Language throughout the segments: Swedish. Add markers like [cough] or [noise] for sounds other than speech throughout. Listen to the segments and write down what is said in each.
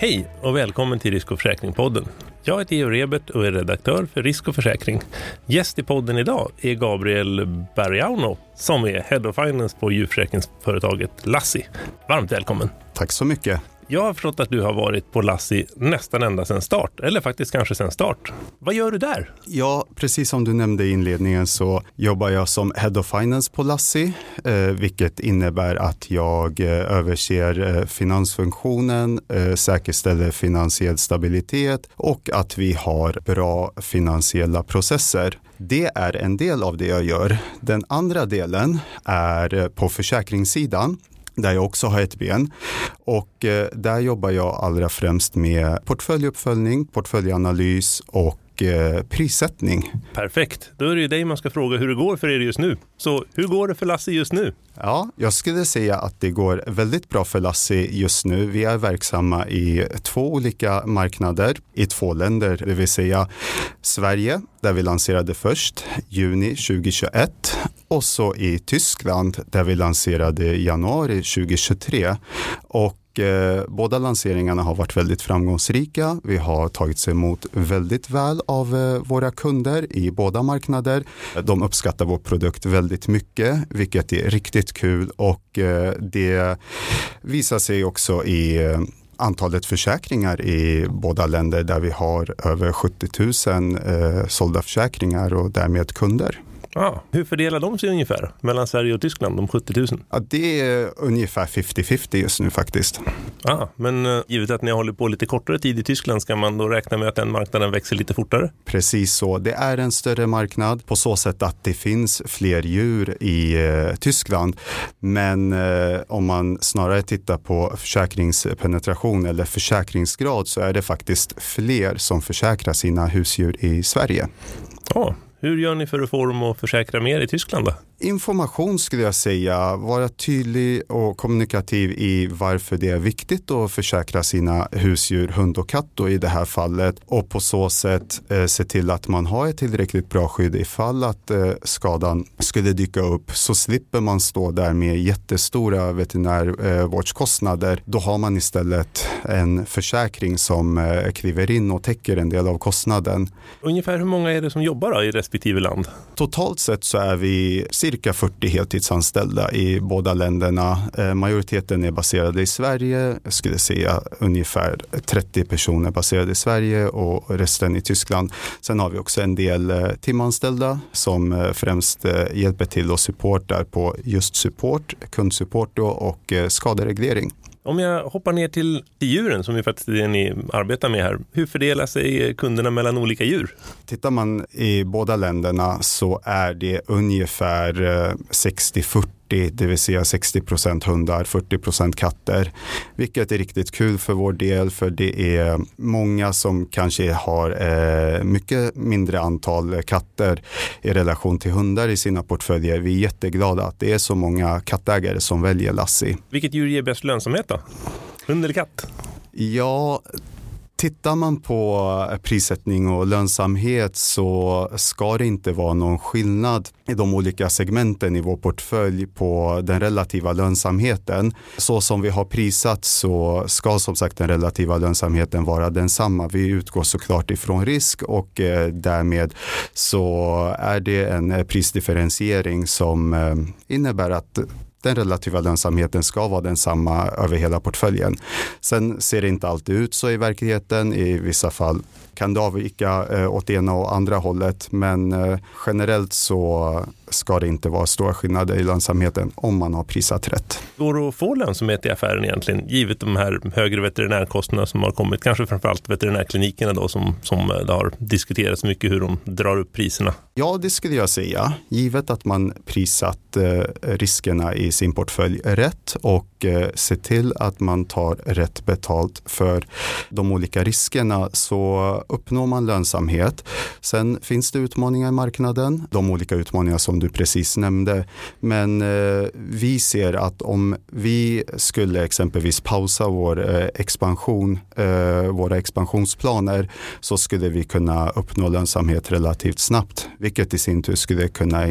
Hej och välkommen till Risk och försäkringspodden. Jag heter Georg Rebert och är redaktör för Risk och försäkring. Gäst i podden idag är Gabriel Bergauno som är Head of Finance på djurförsäkringsföretaget Lassi. Varmt välkommen! Tack så mycket. Jag har förstått att du har varit på Lassi nästan ända sedan start, eller faktiskt kanske sedan start. Vad gör du där? Ja, precis som du nämnde i inledningen så jobbar jag som Head of Finance på Lassi, eh, vilket innebär att jag eh, överser eh, finansfunktionen, säkerställer finansiell stabilitet och att vi har bra finansiella processer. Det är en del av det jag gör. Den andra delen är på försäkringssidan där jag också har ett ben. Och eh, där jobbar jag allra främst med portföljuppföljning, portföljanalys och eh, prissättning. Perfekt. Då är det ju dig man ska fråga hur det går för er just nu. Så hur går det för Lassi just nu? Ja, jag skulle säga att det går väldigt bra för Lassi just nu. Vi är verksamma i två olika marknader i två länder, det vill säga Sverige, där vi lanserade först juni 2021 och så i Tyskland där vi lanserade januari 2023. Och eh, båda lanseringarna har varit väldigt framgångsrika. Vi har tagits emot väldigt väl av eh, våra kunder i båda marknader. De uppskattar vår produkt väldigt mycket, vilket är riktigt kul och eh, det visar sig också i eh, antalet försäkringar i båda länder där vi har över 70 000 eh, sålda försäkringar och därmed kunder. Ah, hur fördelar de sig ungefär mellan Sverige och Tyskland, de 70 000? Ja, det är ungefär 50-50 just nu faktiskt. Ah, men uh, givet att ni har hållit på lite kortare tid i Tyskland, ska man då räkna med att den marknaden växer lite fortare? Precis så. Det är en större marknad på så sätt att det finns fler djur i uh, Tyskland. Men uh, om man snarare tittar på försäkringspenetration eller försäkringsgrad så är det faktiskt fler som försäkrar sina husdjur i Sverige. Ja, hur gör ni för att få dem att försäkra mer i Tyskland? Då? Information skulle jag säga, vara tydlig och kommunikativ i varför det är viktigt att försäkra sina husdjur, hund och katt då i det här fallet och på så sätt eh, se till att man har ett tillräckligt bra skydd ifall att eh, skadan skulle dyka upp så slipper man stå där med jättestora veterinärvårdskostnader. Eh, då har man istället en försäkring som eh, kliver in och täcker en del av kostnaden. Ungefär hur många är det som jobbar i respektive land? Totalt sett så är vi cirka 40 heltidsanställda i båda länderna. Eh, majoriteten är baserade i Sverige. Jag skulle säga ungefär 30 personer baserade i Sverige och resten i Tyskland. Sen har vi också en del eh, timanställda som eh, främst hjälper till och supportar på just support, kundsupport och skadereglering. Om jag hoppar ner till djuren som är faktiskt det ni arbetar med här. Hur fördelar sig kunderna mellan olika djur? Tittar man i båda länderna så är det ungefär eh, 60-40 det vill säga 60% hundar, 40% katter. Vilket är riktigt kul för vår del för det är många som kanske har eh, mycket mindre antal katter i relation till hundar i sina portföljer. Vi är jätteglada att det är så många kattägare som väljer Lassie. Vilket djur ger bäst lönsamhet då? Hund eller katt? Ja, Tittar man på eh, prissättning och lönsamhet så ska det inte vara någon skillnad i de olika segmenten i vår portfölj på den relativa lönsamheten. Så som vi har prisat så ska som sagt den relativa lönsamheten vara densamma. Vi utgår såklart ifrån risk och eh, därmed så är det en eh, prisdifferentiering som innebär att den relativa lönsamheten ska vara densamma över hela portföljen. Sen ser det inte alltid ut så i verkligheten. I vissa fall kan det avvika eh, åt ena och andra hållet. Men eh, generellt så ska det inte vara stora skillnader i lönsamheten om man har prisat rätt. Går det att få lönsamhet i affären egentligen, givet de här högre veterinärkostnaderna som har kommit, kanske framförallt veterinärklinikerna då som, som eh, det har diskuterats mycket hur de drar upp priserna? Ja, det skulle jag säga. Givet att man prisat eh, riskerna i sin portfölj rätt och Eh, se till att man tar rätt betalt för de olika riskerna så uppnår man lönsamhet. Sen finns det utmaningar i marknaden, de olika utmaningar som du precis nämnde. Men eh, vi ser att om vi skulle exempelvis pausa vår eh, expansion, våra expansionsplaner, så skulle vi kunna uppnå lönsamhet relativt snabbt, vilket i sin tur skulle kunna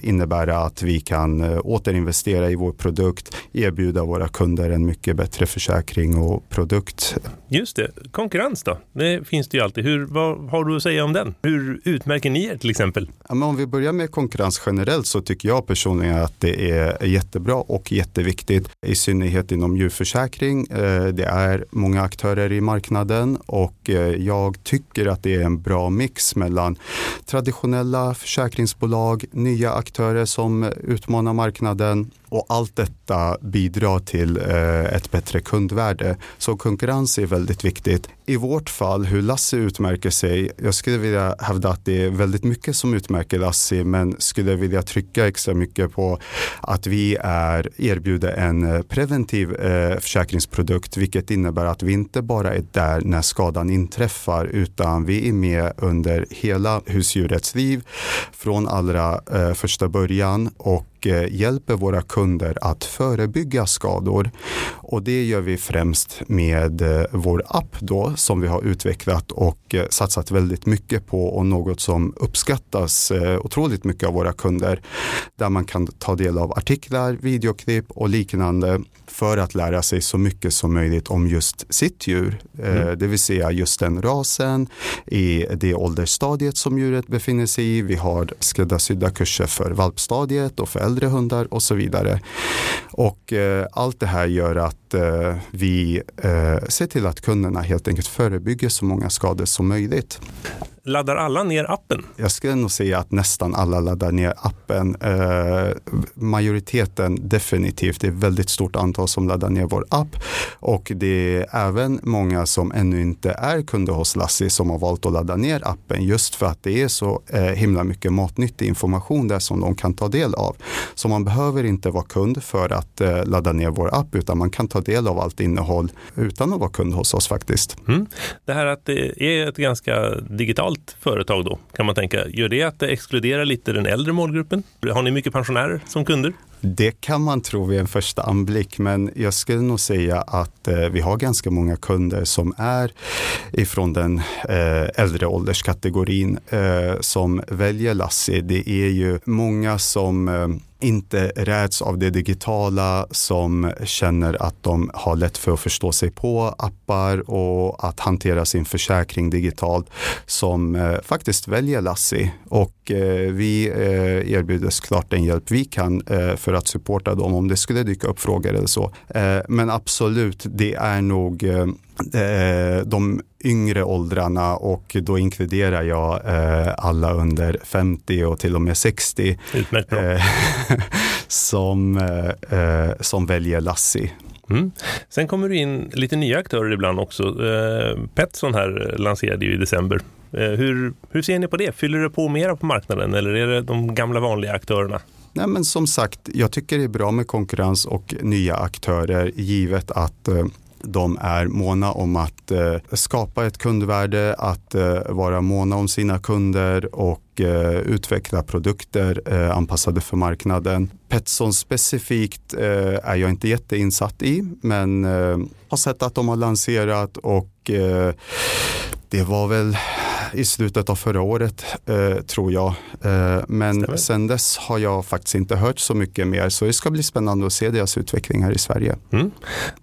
innebära att vi kan återinvestera i vår produkt, erbjuda erbjuda våra kunder en mycket bättre försäkring och produkt. Just det, konkurrens då? Det finns det ju alltid. Hur, vad har du att säga om den? Hur utmärker ni er till exempel? Ja, men om vi börjar med konkurrens generellt så tycker jag personligen att det är jättebra och jätteviktigt. I synnerhet inom djurförsäkring. Eh, det är många aktörer i marknaden och eh, jag tycker att det är en bra mix mellan traditionella försäkringsbolag, nya aktörer som utmanar marknaden och allt detta bidrar till eh, ett bättre kundvärde. Så konkurrens är väldigt viktigt. I vårt fall, hur Lassi utmärker sig, jag skulle vilja hävda att det är väldigt mycket som utmärker Lassi, men skulle vilja trycka extra mycket på att vi är, erbjuder en eh, preventiv eh, försäkringsprodukt, vilket innebär att vi inte bara är där när skadan inträffar, utan vi är med under hela husdjurets liv, från allra eh, första början och Eh, hjälper våra kunder att förebygga skador. Och det gör vi främst med eh, vår app då som vi har utvecklat och eh, satsat väldigt mycket på och något som uppskattas otroligt mycket av våra kunder. Där man kan ta del av artiklar, videoklipp och liknande för att lära sig så mycket som möjligt om just sitt djur. Mm. Det vill säga just den rasen, i det åldersstadiet som djuret befinner sig i. Vi har skräddarsydda kurser för valpstadiet och för äldre hundar och så vidare. Och eh, allt det här gör att eh, vi eh, ser till att kunderna helt enkelt förebygger så många skador som möjligt. Laddar alla ner appen? Jag skulle nog säga att nästan alla laddar ner appen. Eh, majoriteten definitivt. Det är väldigt stort antal som laddar ner vår app och det är även många som ännu inte är kunder hos Lassi som har valt att ladda ner appen just för att det är så eh, himla mycket matnyttig information där som de kan ta del av. Så man behöver inte vara kund för att eh, ladda ner vår app utan man kan ta del av allt innehåll utan att vara kund hos oss faktiskt. Mm. Det här att det är ett ganska digitalt företag då kan man tänka, gör det att det exkluderar lite den äldre målgruppen? Har ni mycket pensionärer som kunder? Det kan man tro vid en första anblick, men jag skulle nog säga att eh, vi har ganska många kunder som är ifrån den eh, äldre ålderskategorin eh, som väljer Lassi. Det är ju många som eh, inte räds av det digitala, som känner att de har lätt för att förstå sig på appar och att hantera sin försäkring digitalt, som eh, faktiskt väljer Lassi. Och eh, vi eh, erbjuder såklart den hjälp vi kan eh, för att supporta dem om det skulle dyka upp frågor eller så. Eh, men absolut, det är nog eh, de yngre åldrarna och då inkluderar jag eh, alla under 50 och till och med 60 eh, [laughs] som, eh, som väljer Lassi. Mm. Sen kommer det in lite nya aktörer ibland också. Eh, Petson här lanserade ju i december. Eh, hur, hur ser ni på det? Fyller det på mera på marknaden eller är det de gamla vanliga aktörerna? Nej, men som sagt, jag tycker det är bra med konkurrens och nya aktörer givet att eh, de är måna om att eh, skapa ett kundvärde, att eh, vara måna om sina kunder och eh, utveckla produkter eh, anpassade för marknaden. Petson specifikt eh, är jag inte jätteinsatt i, men eh, har sett att de har lanserat och eh, det var väl i slutet av förra året eh, tror jag. Eh, men Stämmer. sen dess har jag faktiskt inte hört så mycket mer så det ska bli spännande att se deras utveckling här i Sverige. Mm.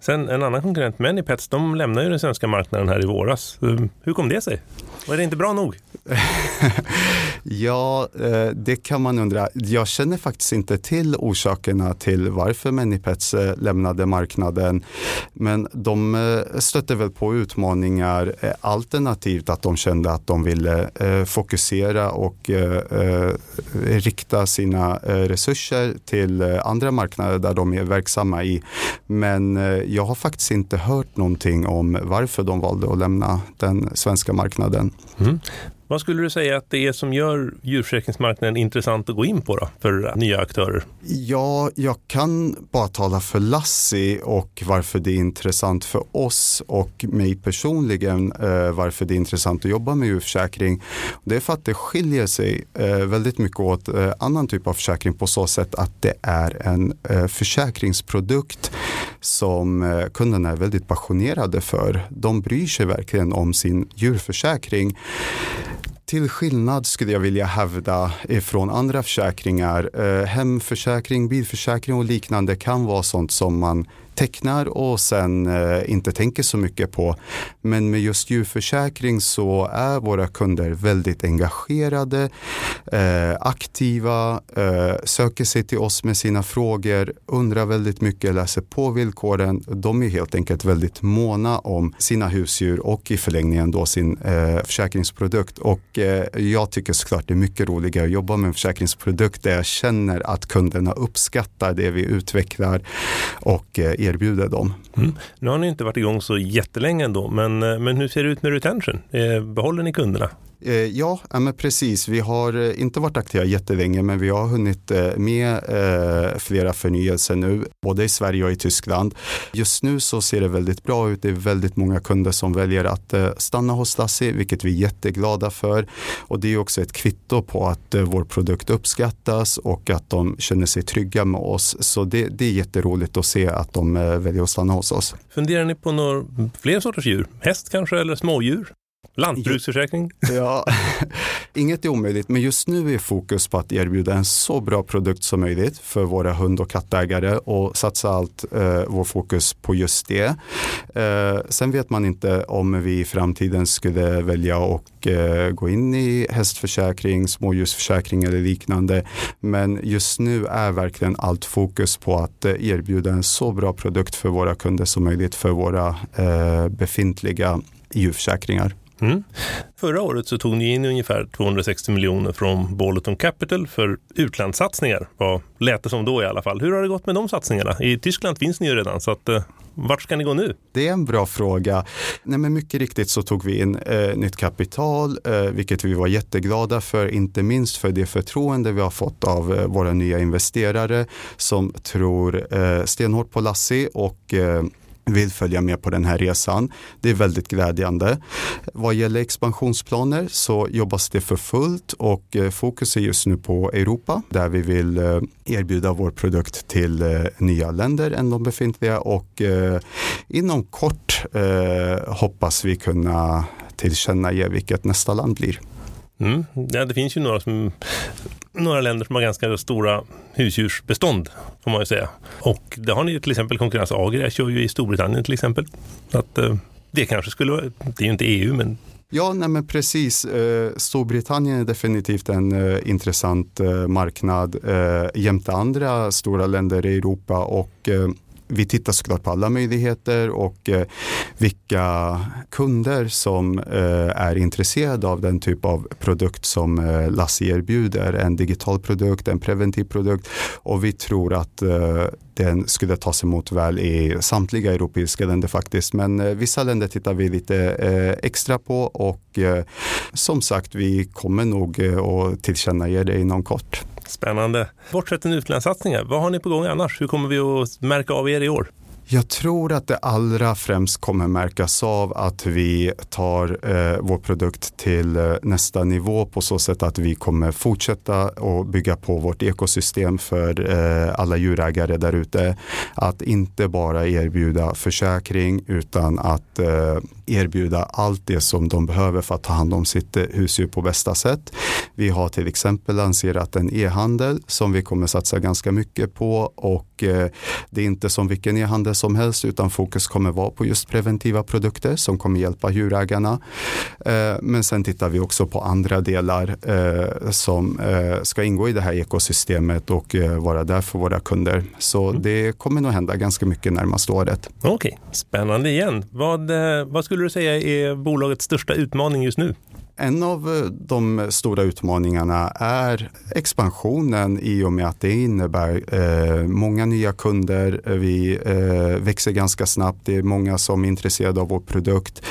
Sen en annan konkurrent, Manypets, de lämnar ju den svenska marknaden här i våras. Hur kom det sig? Var det inte bra nog? [laughs] ja, eh, det kan man undra. Jag känner faktiskt inte till orsakerna till varför Manypets eh, lämnade marknaden. Men de eh, stötte väl på utmaningar alternativt att de kände att de ville fokusera och rikta sina resurser till andra marknader där de är verksamma i. Men jag har faktiskt inte hört någonting om varför de valde att lämna den svenska marknaden. Mm. Vad skulle du säga att det är som gör djurförsäkringsmarknaden intressant att gå in på då, för nya aktörer? Ja, jag kan bara tala för Lassi och varför det är intressant för oss och mig personligen eh, varför det är intressant att jobba med djurförsäkring. Det är för att det skiljer sig eh, väldigt mycket åt eh, annan typ av försäkring på så sätt att det är en eh, försäkringsprodukt som eh, kunderna är väldigt passionerade för. De bryr sig verkligen om sin djurförsäkring till skillnad skulle jag vilja hävda från andra försäkringar, eh, hemförsäkring, bilförsäkring och liknande kan vara sånt som man tecknar och sen eh, inte tänker så mycket på. Men med just djurförsäkring så är våra kunder väldigt engagerade, eh, aktiva, eh, söker sig till oss med sina frågor, undrar väldigt mycket, läser på villkoren. De är helt enkelt väldigt måna om sina husdjur och i förlängningen då sin eh, försäkringsprodukt. Och eh, jag tycker såklart det är mycket roligare att jobba med en försäkringsprodukt där jag känner att kunderna uppskattar det vi utvecklar och eh, erbjuder dem. Mm. Nu har ni inte varit igång så jättelänge ändå, men, eh, men hur ser det ut med retention? Eh, behåller ni kunderna? Eh, ja, men precis. Vi har eh, inte varit aktiva jättelänge, men vi har hunnit eh, med flera förnyelser nu, både i Sverige och i Tyskland. Just nu så ser det väldigt bra ut. Det är väldigt många kunder som väljer att stanna hos Lassi, vilket vi är jätteglada för. Och det är också ett kvitto på att vår produkt uppskattas och att de känner sig trygga med oss. Så det, det är jätteroligt att se att de väljer att stanna hos oss. Funderar ni på några fler sorters djur? Häst kanske eller smådjur? Lantbruksförsäkring? Ja, [laughs] inget är omöjligt, men just nu är fokus på att erbjuda en så bra produkt som möjligt för våra hund och kattägare och satsa allt eh, vår fokus på just det. Eh, sen vet man inte om vi i framtiden skulle välja att eh, gå in i hästförsäkring, smådjursförsäkring eller liknande. Men just nu är verkligen allt fokus på att eh, erbjuda en så bra produkt för våra kunder som möjligt för våra eh, befintliga djurförsäkringar. Mm. Förra året så tog ni in ungefär 260 miljoner från Bolleton Capital för utlandssatsningar. Vad lät det som då i alla fall. Hur har det gått med de satsningarna? I Tyskland finns ni ju redan, så att, eh, vart ska ni gå nu? Det är en bra fråga. Nej, men mycket riktigt så tog vi in eh, nytt kapital, eh, vilket vi var jätteglada för, inte minst för det förtroende vi har fått av eh, våra nya investerare som tror eh, stenhårt på Lassi och eh, vill följa med på den här resan. Det är väldigt glädjande. Vad gäller expansionsplaner så jobbas det för fullt och eh, fokus är just nu på Europa där vi vill eh, erbjuda vår produkt till eh, nya länder än de befintliga och inom kort hoppas vi kunna tillkännage vilket nästa land blir. Mm. Ja, det finns ju några, som, några länder som har ganska stora husdjursbestånd, får man ju säga. Och det har ni ju till exempel konkurrens. Agria kör ju i Storbritannien till exempel. Så att, eh, det kanske skulle vara, det är ju inte EU, men Ja, nej men precis. Eh, Storbritannien är definitivt en eh, intressant marknad jämte andra stora länder i Europa och vi tittar såklart på alla möjligheter och eh, vilka kunder som eh, är intresserade av den typ av produkt som eh, Lassi erbjuder. En digital produkt, en preventiv produkt och vi tror att eh, den skulle tas emot väl i samtliga europeiska länder faktiskt. Men eh, vissa länder tittar vi lite eh, extra på och som sagt vi kommer nog att tillkännage det inom kort. Spännande. Bortsett från utlandssatsningar, vad har ni på gång annars? Hur kommer vi att märka av er i år? Jag tror att det allra främst kommer märkas av att vi tar eh, vår produkt till eh, nästa nivå på så sätt att vi kommer fortsätta och bygga på vårt ekosystem för eh, alla djurägare där ute. Att inte bara erbjuda försäkring utan att eh, erbjuda allt det som de behöver för att ta hand om sitt eh, husdjur på bästa sätt. Vi har till exempel lanserat en e-handel som vi kommer satsa ganska mycket på och eh, det är inte som vilken e-handel som helst utan fokus kommer vara på just preventiva produkter som kommer hjälpa djurägarna. Eh, men sen tittar vi också på andra delar eh, som ska ingå i det här ekosystemet och vara där för våra kunder. Så mm. det kommer nog hända ganska mycket närmaste året. Okej, okay. spännande igen. Vad, vad skulle du säga är bolagets största utmaning just nu? En av eh, de stora utmaningarna är expansionen i och med att det innebär eh, många nya kunder. Vi eh, växer ganska snabbt. Det är många som är intresserade av vår produkt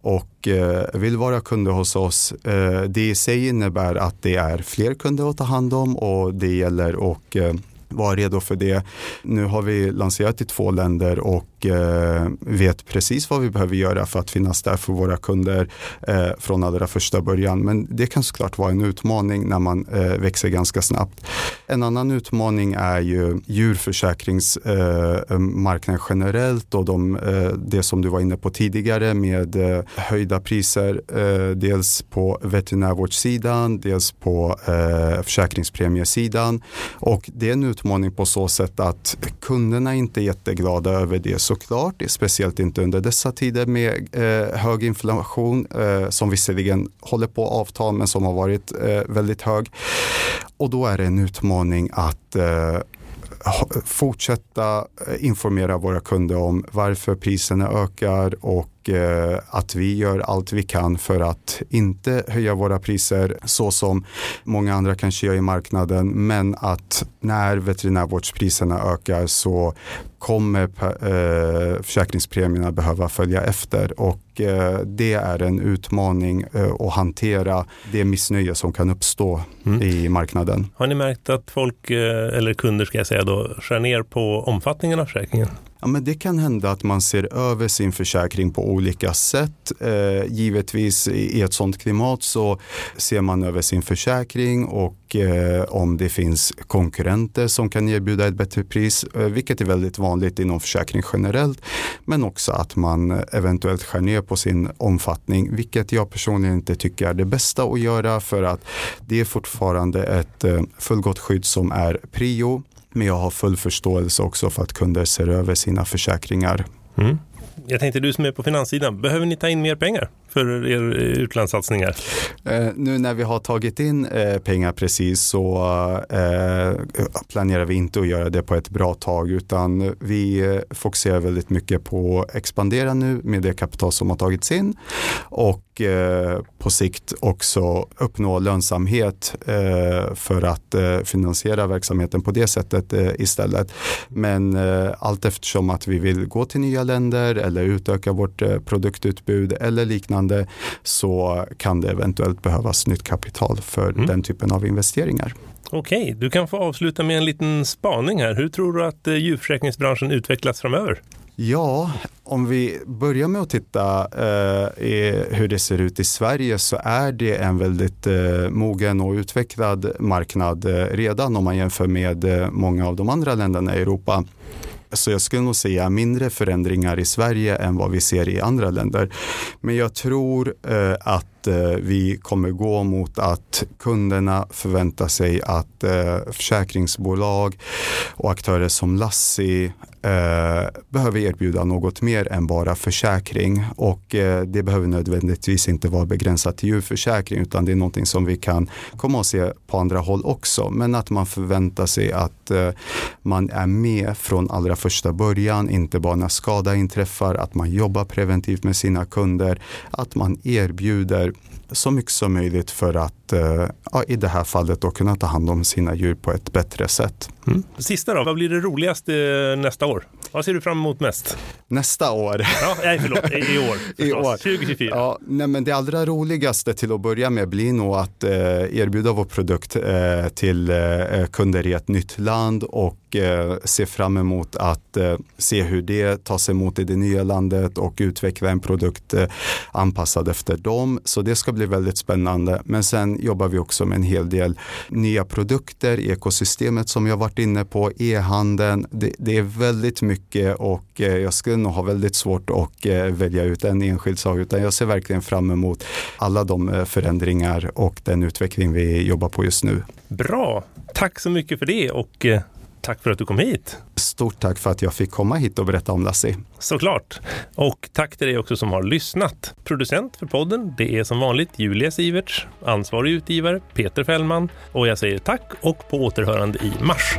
och eh, vill vara kunder hos oss. Eh, det i sig innebär att det är fler kunder att ta hand om och det gäller att eh, vara redo för det. Nu har vi lanserat i två länder och och vet precis vad vi behöver göra för att finnas där för våra kunder eh, från allra första början. Men det kan såklart vara en utmaning när man eh, växer ganska snabbt. En annan utmaning är ju djurförsäkringsmarknaden generellt och de, det som du var inne på tidigare med höjda priser, dels på veterinärvårdssidan, dels på försäkringspremiesidan. Och det är en utmaning på så sätt att kunderna inte är jätteglada över det såklart, speciellt inte under dessa tider med eh, hög inflation eh, som visserligen håller på att avta men som har varit eh, väldigt hög. Och då är det en utmaning att eh, fortsätta informera våra kunder om varför priserna ökar och eh, att vi gör allt vi kan för att inte höja våra priser så som många andra kanske gör i marknaden men att när veterinärvårdspriserna ökar så kommer eh, försäkringspremierna behöva följa efter och eh, det är en utmaning eh, att hantera det missnöje som kan uppstå mm. i marknaden. Har ni märkt att folk, eller kunder ska jag säga då, skär ner på omfattningen av försäkringen? Ja, men det kan hända att man ser över sin försäkring på olika sätt. Eh, givetvis i ett sådant klimat så ser man över sin försäkring och eh, om det finns konkurrenter som kan erbjuda ett bättre pris, eh, vilket är väldigt vanligt inom försäkring generellt. Men också att man eventuellt skär ner på sin omfattning, vilket jag personligen inte tycker är det bästa att göra för att det är fortfarande ett eh, fullgott skydd som är prio men jag har full förståelse också för att kunder ser över sina försäkringar. Mm. Jag tänkte du som är på finanssidan, behöver ni ta in mer pengar för er utlandssatsningar? Eh, nu när vi har tagit in eh, pengar precis så eh, planerar vi inte att göra det på ett bra tag utan vi eh, fokuserar väldigt mycket på att expandera nu med det kapital som har tagits in och eh, på sikt också uppnå lönsamhet eh, för att eh, finansiera verksamheten på det sättet eh, istället. Men eh, allt eftersom att vi vill gå till nya länder eller utöka vårt produktutbud eller liknande liknande så kan det eventuellt behövas nytt kapital för mm. den typen av investeringar. Okej, du kan få avsluta med en liten spaning här. Hur tror du att eh, djurförsäkringsbranschen utvecklas framöver? Ja, om vi börjar med att titta eh, hur det ser ut i Sverige så är det en väldigt eh, mogen och utvecklad marknad eh, redan om man jämför med eh, många av de andra länderna i Europa. Så jag skulle nog säga mindre förändringar i Sverige än vad vi ser i andra länder. Men jag tror eh, att eh, vi kommer gå mot att kunderna förväntar sig att eh, försäkringsbolag och aktörer som Lassi eh, behöver erbjuda något mer än bara försäkring och eh, det behöver nödvändigtvis inte vara begränsat till djurförsäkring utan det är någonting som vi kan komma och se på andra håll också. Men att man förväntar sig att eh, man är med från allra första början, inte bara när skada inträffar, att man jobbar preventivt med sina kunder, att man erbjuder så mycket som möjligt för att eh, ja, i det här fallet då kunna ta hand om sina djur på ett bättre sätt. Mm. Sista då, vad blir det roligaste nästa år? Vad ser du fram emot mest? Nästa år? Ja, nej, förlåt, i, i år. [laughs] I år. 2024. Ja, nej, men det allra roligaste till att börja med blir nog att eh, erbjuda vår produkt eh, till eh, kunder i ett nytt land och Eh, ser fram emot att eh, se hur det tas emot i det nya landet och utveckla en produkt eh, anpassad efter dem. Så det ska bli väldigt spännande. Men sen jobbar vi också med en hel del nya produkter ekosystemet som jag varit inne på, e-handeln. Det, det, är väldigt mycket och jag skulle nog ha väldigt svårt att välja ut en enskild sak utan jag ser verkligen fram emot alla de förändringar och den utveckling vi jobbar på just nu. Bra, tack så mycket för det och Tack för att du kom hit. Stort tack för att jag fick komma hit och berätta om Lassie. Såklart. Och tack till dig också som har lyssnat. Producent för podden, det är som vanligt Julia Siverts. Ansvarig utgivare Peter Fällman. Och jag säger tack och på återhörande i mars.